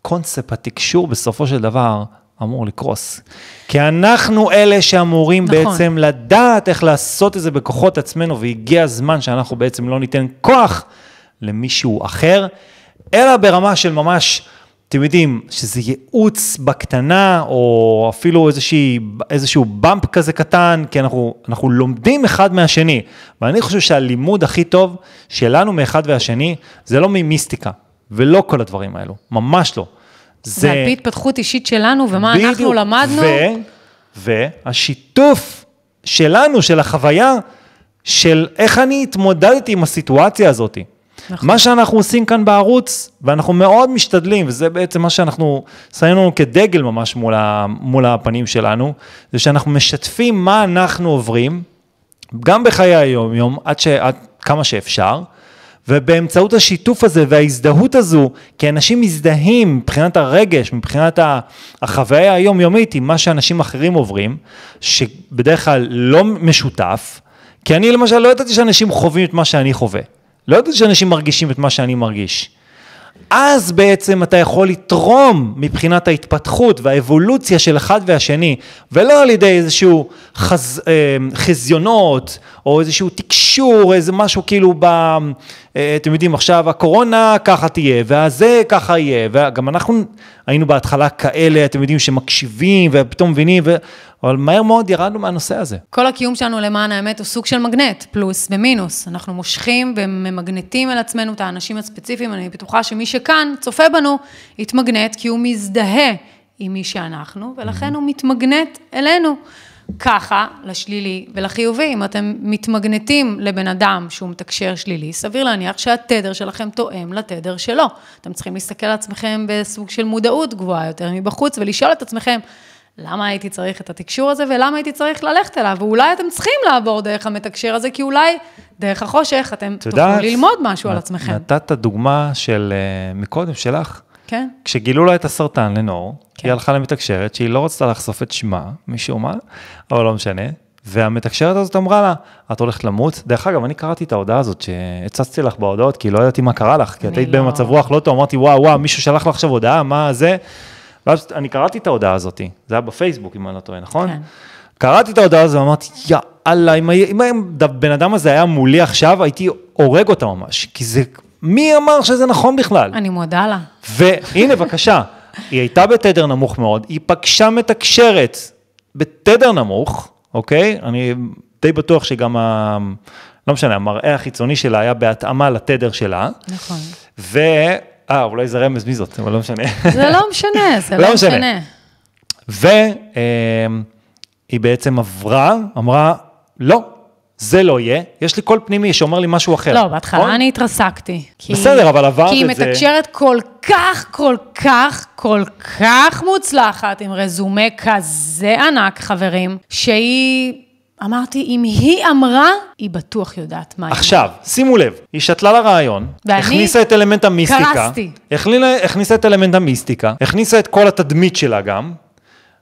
קונספט התקשור בסופו של דבר אמור לקרוס. כי אנחנו אלה שאמורים נכון. בעצם לדעת איך לעשות את זה בכוחות עצמנו, והגיע הזמן שאנחנו בעצם לא ניתן כוח למישהו אחר, אלא ברמה של ממש אתם יודעים, שזה ייעוץ בקטנה, או אפילו איזושהי, איזשהו במפ כזה קטן, כי אנחנו, אנחנו לומדים אחד מהשני. ואני חושב שהלימוד הכי טוב שלנו מאחד והשני, זה לא ממיסטיקה, ולא כל הדברים האלו, ממש לא. זה, זה על פי התפתחות אישית שלנו, ומה בדיוק, אנחנו למדנו. ו, והשיתוף שלנו, של החוויה, של איך אני התמודדתי עם הסיטואציה הזאת. נכון. מה שאנחנו עושים כאן בערוץ, ואנחנו מאוד משתדלים, וזה בעצם מה שאנחנו שמים לנו כדגל ממש מול, ה, מול הפנים שלנו, זה שאנחנו משתפים מה אנחנו עוברים, גם בחיי היום-יום, עד, עד כמה שאפשר, ובאמצעות השיתוף הזה וההזדהות הזו, כי אנשים מזדהים מבחינת הרגש, מבחינת החוויה היומיומית עם מה שאנשים אחרים עוברים, שבדרך כלל לא משותף, כי אני למשל לא ידעתי שאנשים חווים את מה שאני חווה. לא ידעתי שאנשים מרגישים את מה שאני מרגיש. אז בעצם אתה יכול לתרום מבחינת ההתפתחות והאבולוציה של אחד והשני, ולא על ידי איזשהו חז, אה, חזיונות, או איזשהו תקשור, איזה משהו כאילו ב, אה, אתם יודעים, עכשיו הקורונה ככה תהיה, והזה ככה יהיה, וגם אנחנו היינו בהתחלה כאלה, אתם יודעים, שמקשיבים, ופתאום מבינים. אבל מהר מאוד ירדנו מהנושא הזה. כל הקיום שלנו, למען האמת, הוא סוג של מגנט, פלוס ומינוס. אנחנו מושכים וממגנטים על עצמנו את האנשים הספציפיים, אני בטוחה שמי שכאן צופה בנו, יתמגנט, כי הוא מזדהה עם מי שאנחנו, ולכן הוא מתמגנט אלינו. ככה, לשלילי ולחיובי, אם אתם מתמגנטים לבן אדם שהוא מתקשר שלילי, סביר להניח שהתדר שלכם תואם לתדר שלו. אתם צריכים להסתכל על עצמכם בסוג של מודעות גבוהה יותר מבחוץ, ולשאול את עצמכם, למה הייתי צריך את התקשור הזה ולמה הייתי צריך ללכת אליו? ואולי אתם צריכים לעבור דרך המתקשר הזה, כי אולי דרך החושך אתם תוכלו ללמוד משהו על עצמכם. נתת דוגמה של, אה, מקודם, שלך. כן. כשגילו לה את הסרטן לנור, כן. היא הלכה למתקשרת שהיא לא רצתה לחשוף את שמה, משום מה, אבל לא משנה. והמתקשרת הזאת אמרה לה, את הולכת למות? דרך אגב, אני קראתי את ההודעה הזאת שהצצתי לך בהודעות, כי לא ידעתי מה קרה לך, כי את היית לא- במצב רוח לא טוב, אמרתי, וואו, וואו, מישהו שלח לך עכשיו הודעה, מה זה? ואז אני קראתי את ההודעה הזאת, זה היה בפייסבוק, אם אני לא טועה, נכון? כן. קראתי את ההודעה הזאת ואמרתי, יאללה, אם אם הבן אדם הזה היה מולי עכשיו, הייתי הורג אותה ממש, כי זה, מי אמר שזה נכון בכלל? אני מודה לה. והנה, בבקשה, היא הייתה בתדר נמוך מאוד, היא פגשה מתקשרת בתדר נמוך, אוקיי? אני די בטוח שגם ה... לא משנה, המראה החיצוני שלה היה בהתאמה לתדר שלה, נכון. ו... אה, אולי זה רמז מי זאת, אבל לא משנה. זה לא משנה, (laughs) זה לא לא משנה. והיא בעצם עברה, אמרה, לא, זה לא יהיה, יש לי קול פנימי שאומר לי משהו אחר. לא, נכון? בהתחלה אני התרסקתי. כי- בסדר, אבל עברת כי היא את זה. מתקשרת כל כך, כל כך, כל כך מוצלחת, עם רזומה כזה ענק, חברים, שהיא, אמרתי, אם היא אמרה, היא בטוח יודעת מה היא. עכשיו, שימו לב, היא שתלה לה רעיון, ואני הכניסה את אלמנט המיסטיקה, קרסתי. הכלילה, הכניסה את אלמנט המיסטיקה, הכניסה את כל התדמית שלה גם,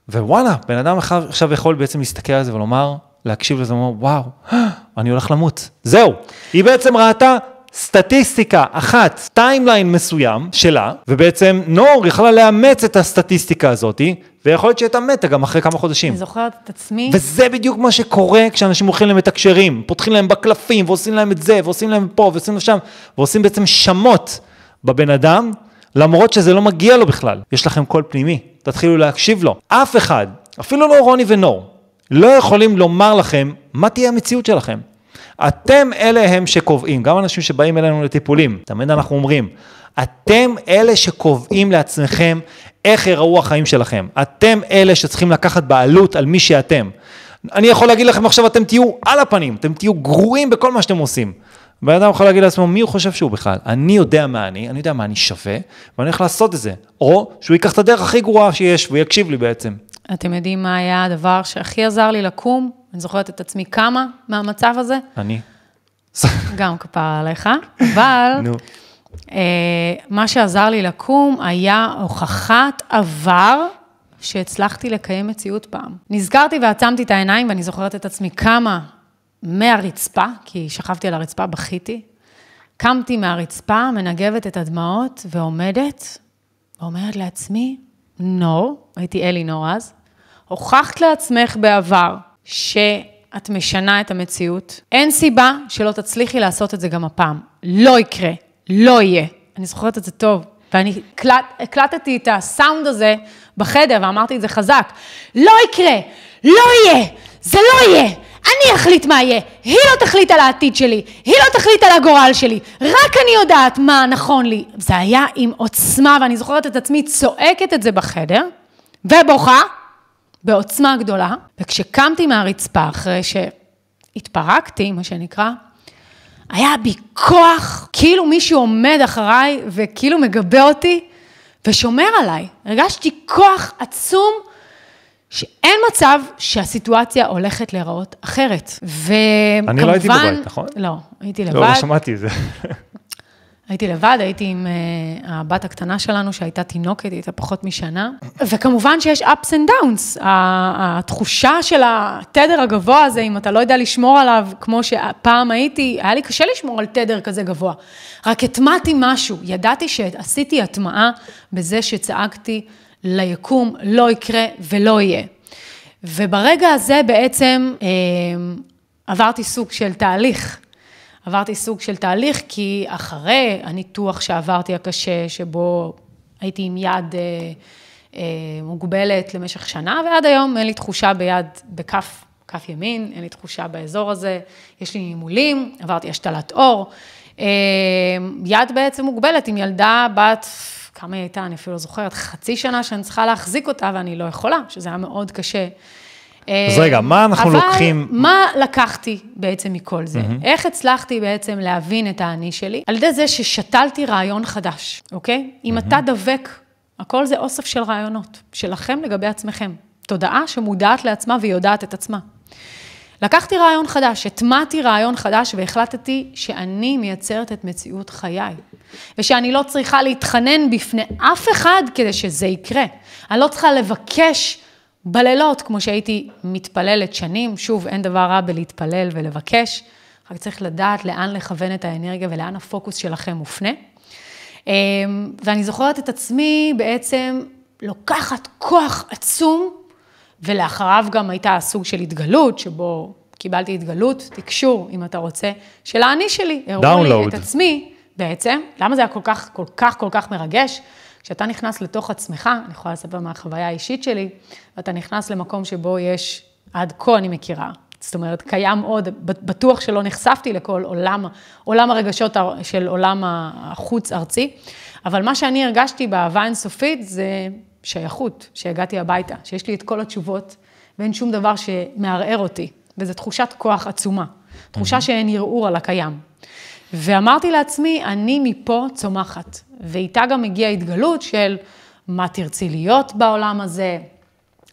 ווואלה, בן אדם עכשיו יכול בעצם להסתכל על זה ולומר, להקשיב לזה, ולומר, וואו, (gasps) אני הולך למות. זהו. היא בעצם ראתה סטטיסטיקה אחת, timeline מסוים שלה, ובעצם נור יכלה לאמץ את הסטטיסטיקה הזאת, ויכול להיות שהיא הייתה מתה גם אחרי כמה חודשים. אני זוכרת את עצמי, וזה בדיוק מה שקורה כשאנשים הולכים למתקשרים, פותחים להם בקלפים, ועושים להם את זה, ועושים להם פה, ועושים להם שם, ועושים בעצם שמות בבן אדם, למרות שזה לא מגיע לו בכלל. יש לכם קול פנימי, תתחילו להקשיב לו. אף אחד, אפילו לא רוני ונור, לא יכולים לומר לכם מה תהיה המציאות שלכם. אתם אלה הם שקובעים, גם אנשים שבאים אלינו לטיפולים, תמיד אנחנו אומרים, אתם אלה שקובעים לעצמכם איך יראו החיים שלכם. אתם אלה שצריכים לקחת בעלות על מי שאתם. אני יכול להגיד לכם עכשיו, אתם תהיו על הפנים, אתם תהיו גרועים בכל מה שאתם עושים. בן אדם יכול להגיד לעצמו, מי הוא חושב שהוא בכלל? אני יודע מה אני, אני יודע מה אני שווה, ואני הולך לעשות את זה. או שהוא ייקח את הדרך הכי גרועה שיש, והוא יקשיב לי בעצם. אתם יודעים מה היה הדבר שהכי עזר לי לקום? אני זוכרת את עצמי קמה מהמצב הזה, אני. גם כפרה עליך, אבל נו. אה, מה שעזר לי לקום היה הוכחת עבר שהצלחתי לקיים מציאות פעם. נזכרתי ועצמתי את העיניים ואני זוכרת את עצמי קמה מהרצפה, כי שכבתי על הרצפה, בכיתי. קמתי מהרצפה, מנגבת את הדמעות ועומדת, ואומרת לעצמי, נור, הייתי אלי נור אז, הוכחת לעצמך בעבר שאת משנה את המציאות. אין סיבה שלא תצליחי לעשות את זה גם הפעם. לא יקרה, לא יהיה. אני זוכרת את זה טוב. ואני הקלט, הקלטתי את הסאונד הזה בחדר ואמרתי את זה חזק. לא יקרה, לא יהיה, זה לא יהיה. אני אחליט מה יהיה, היא לא תחליט על העתיד שלי, היא לא תחליט על הגורל שלי, רק אני יודעת מה נכון לי. זה היה עם עוצמה, ואני זוכרת את עצמי צועקת את זה בחדר, ובוכה, בעוצמה גדולה, וכשקמתי מהרצפה אחרי שהתפרקתי, מה שנקרא, היה בי כוח, כאילו מישהו עומד אחריי וכאילו מגבה אותי ושומר עליי. הרגשתי כוח עצום שאין מצב שהסיטואציה הולכת להיראות אחרת. וכמובן... אני לא הייתי בבית, נכון? לא, הייתי לבד. לא, לא שמעתי את זה. הייתי לבד, הייתי עם uh, הבת הקטנה שלנו, שהייתה תינוקת, היא הייתה פחות משנה. וכמובן שיש ups and downs. התחושה של התדר הגבוה הזה, אם אתה לא יודע לשמור עליו, כמו שפעם הייתי, היה לי קשה לשמור על תדר כזה גבוה. רק הטמעתי משהו, ידעתי שעשיתי הטמעה בזה שצעקתי ליקום, לא יקרה ולא יהיה. וברגע הזה בעצם אה, עברתי סוג של תהליך. עברתי סוג של תהליך, כי אחרי הניתוח שעברתי הקשה, שבו הייתי עם יד אה, אה, מוגבלת למשך שנה, ועד היום אין לי תחושה ביד, בכף, כף ימין, אין לי תחושה באזור הזה, יש לי נימולים, עברתי השתלת עור. אה, יד בעצם מוגבלת עם ילדה בת, כמה היא הייתה, אני אפילו לא זוכרת, חצי שנה שאני צריכה להחזיק אותה ואני לא יכולה, שזה היה מאוד קשה. אז רגע, מה אנחנו אבל לוקחים? מה לקחתי בעצם מכל זה? Mm-hmm. איך הצלחתי בעצם להבין את האני שלי? על ידי זה ששתלתי רעיון חדש, אוקיי? Mm-hmm. אם אתה דבק, הכל זה אוסף של רעיונות, שלכם לגבי עצמכם. תודעה שמודעת לעצמה ויודעת את עצמה. לקחתי רעיון חדש, הטמעתי רעיון חדש והחלטתי שאני מייצרת את מציאות חיי. ושאני לא צריכה להתחנן בפני אף אחד כדי שזה יקרה. אני לא צריכה לבקש בלילות, כמו שהייתי מתפללת שנים, שוב, אין דבר רע בלהתפלל ולבקש, רק צריך לדעת לאן לכוון את האנרגיה ולאן הפוקוס שלכם מופנה. אמ, ואני זוכרת את עצמי בעצם לוקחת כוח עצום, ולאחריו גם הייתה סוג של התגלות, שבו קיבלתי התגלות, תקשור, אם אתה רוצה, של האני שלי. הראו לי את עצמי בעצם. למה זה היה כל כך, כל כך, כל כך מרגש? כשאתה נכנס לתוך עצמך, אני יכולה לספר מהחוויה האישית שלי, ואתה נכנס למקום שבו יש, עד כה אני מכירה, זאת אומרת, קיים עוד, בטוח שלא נחשפתי לכל עולם, עולם הרגשות של עולם החוץ-ארצי, אבל מה שאני הרגשתי באהבה אינסופית זה שייכות, שהגעתי הביתה, שיש לי את כל התשובות ואין שום דבר שמערער אותי, וזו תחושת כוח עצומה, תחושה שאין ערעור על הקיים. ואמרתי לעצמי, אני מפה צומחת. ואיתה גם הגיעה התגלות של מה תרצי להיות בעולם הזה,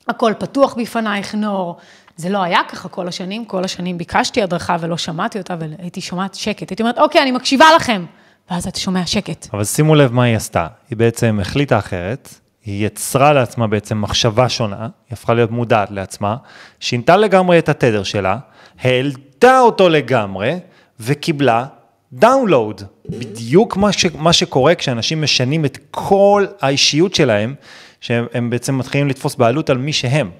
הכל פתוח בפנייך נור. זה לא היה ככה כל השנים, כל השנים ביקשתי הדרכה ולא שמעתי אותה, והייתי שומעת שקט. הייתי אומרת, אוקיי, אני מקשיבה לכם. ואז אתה שומע שקט. אבל שימו לב מה היא עשתה. היא בעצם החליטה אחרת, היא יצרה לעצמה בעצם מחשבה שונה, היא הפכה להיות מודעת לעצמה, שינתה לגמרי את התדר שלה, העלתה אותו לגמרי, וקיבלה דאונלואוד, בדיוק מה, ש, מה שקורה כשאנשים משנים את כל האישיות שלהם, שהם בעצם מתחילים לתפוס בעלות על מי שהם.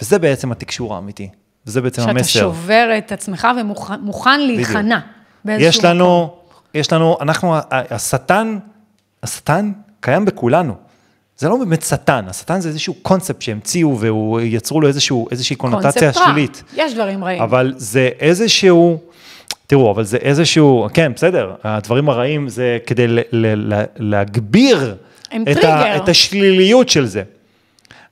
וזה בעצם התקשור האמיתי, וזה בעצם שאתה המסר. שאתה שובר את עצמך ומוכן להיכנע באיזשהו יש לנו, מקום. יש לנו, אנחנו, השטן, השטן קיים בכולנו. זה לא באמת שטן, השטן זה איזשהו קונספט שהמציאו והוא יצרו לו איזשהו, איזושהי קונוטציה שלילית. קונספט רע, יש דברים רעים. אבל זה איזשהו, תראו, אבל זה איזשהו, כן, בסדר, הדברים הרעים זה כדי ל, ל, ל, להגביר את, ה, את השליליות של זה.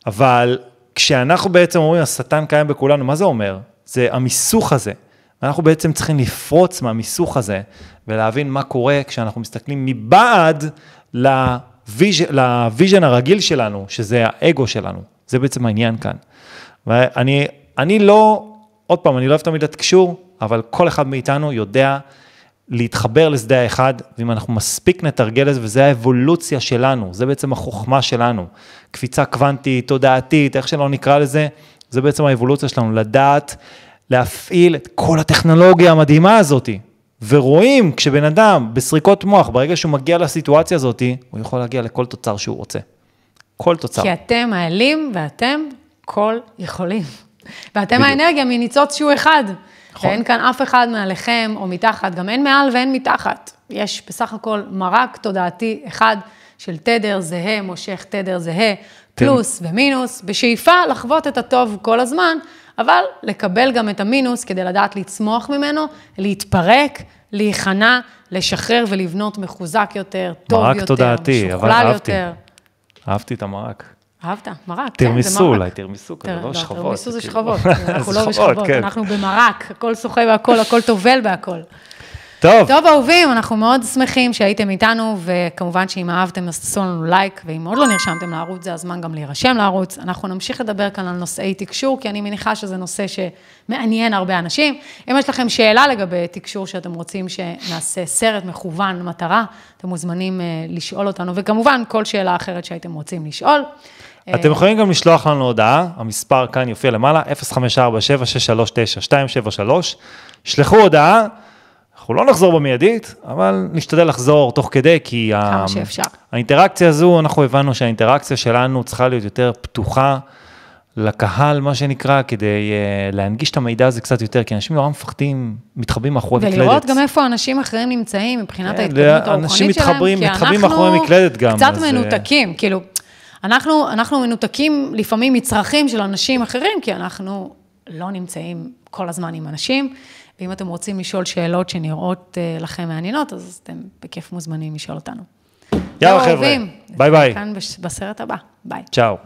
אבל כשאנחנו בעצם אומרים, השטן קיים בכולנו, מה זה אומר? זה המיסוך הזה. אנחנו בעצם צריכים לפרוץ מהמיסוך הזה ולהבין מה קורה כשאנחנו מסתכלים מבעד ל vision הרגיל שלנו, שזה האגו שלנו. זה בעצם העניין כאן. ואני אני לא, עוד פעם, אני לא אוהב תמיד את הקישור, אבל כל אחד מאיתנו יודע להתחבר לשדה האחד, ואם אנחנו מספיק נתרגל את זה, וזה האבולוציה שלנו, זה בעצם החוכמה שלנו. קפיצה קוונטית, תודעתית, איך שלא נקרא לזה, זה בעצם האבולוציה שלנו, לדעת להפעיל את כל הטכנולוגיה המדהימה הזאת. ורואים כשבן אדם בסריקות מוח, ברגע שהוא מגיע לסיטואציה הזאת, הוא יכול להגיע לכל תוצר שהוא רוצה. כל תוצר. כי אתם האלים ואתם כל יכולים. ואתם בדיוק. האנרגיה מניצוץ שהוא אחד. נכון. ואין כאן אף אחד מעליכם או מתחת, גם אין מעל ואין מתחת. יש בסך הכל מרק תודעתי אחד של תדר זהה, מושך תדר זהה, פלוס ומינוס, בשאיפה לחוות את הטוב כל הזמן, אבל לקבל גם את המינוס כדי לדעת לצמוח ממנו, להתפרק, להיכנע, לשחרר ולבנות מחוזק יותר, טוב יותר, תודעתי, משוכלל יותר. אהבתי את המרק. אהבת? מרק, כן, תרמיסו אולי, תרמיסו כזה, לא שכבות. תרמיסו זה שכבות, (laughs) אנחנו לא בשכבות, כן. אנחנו במרק, הכל שוחה והכל, הכל טובל והכל. טוב. טוב, אהובים, אנחנו מאוד שמחים שהייתם איתנו, וכמובן שאם אהבתם, אז תעשו לנו לייק, ואם עוד לא נרשמתם לערוץ, זה הזמן גם להירשם לערוץ. אנחנו נמשיך לדבר כאן על נושאי תקשור, כי אני מניחה שזה נושא שמעניין הרבה אנשים. אם יש לכם שאלה לגבי תקשור שאתם רוצים שנעשה סרט מכוון מטרה, אתם מוזמנים לשאול אותנו, וכמובן, כל שאלה אחרת שהייתם רוצים לשאול. אתם יכולים גם לשלוח לנו הודעה, המספר כאן יופיע למעלה, 0547-639-273, שלחו הודעה, אנחנו לא נחזור במיידית, אבל נשתדל לחזור תוך כדי, כי כמה שאפשר. האינטראקציה הזו, אנחנו הבנו שהאינטראקציה שלנו צריכה להיות יותר פתוחה לקהל, מה שנקרא, כדי uh, להנגיש את המידע הזה קצת יותר, כי אנשים נורא מפחדים, מתחבאים מאחורי מקלדת. ולראות גם איפה אנשים אחרים נמצאים מבחינת כן, ההתקדמות הרוחנית שלהם. כי אנחנו מאחורי מקלדת גם, קצת אז, אה, מנותקים, כאילו, אנחנו, אנחנו מנותקים לפעמים מצרכים של אנשים אחרים, כי אנחנו לא נמצאים כל הזמן עם אנשים, ואם אתם רוצים לשאול שאלות שנראות אה, לכם מעניינות, אז אתם בכיף מוזמנים לשאול אותנו. יאללה זהו, חבר'ה. ביי ביי. כאן בסרט הבא, ביי. צ'או.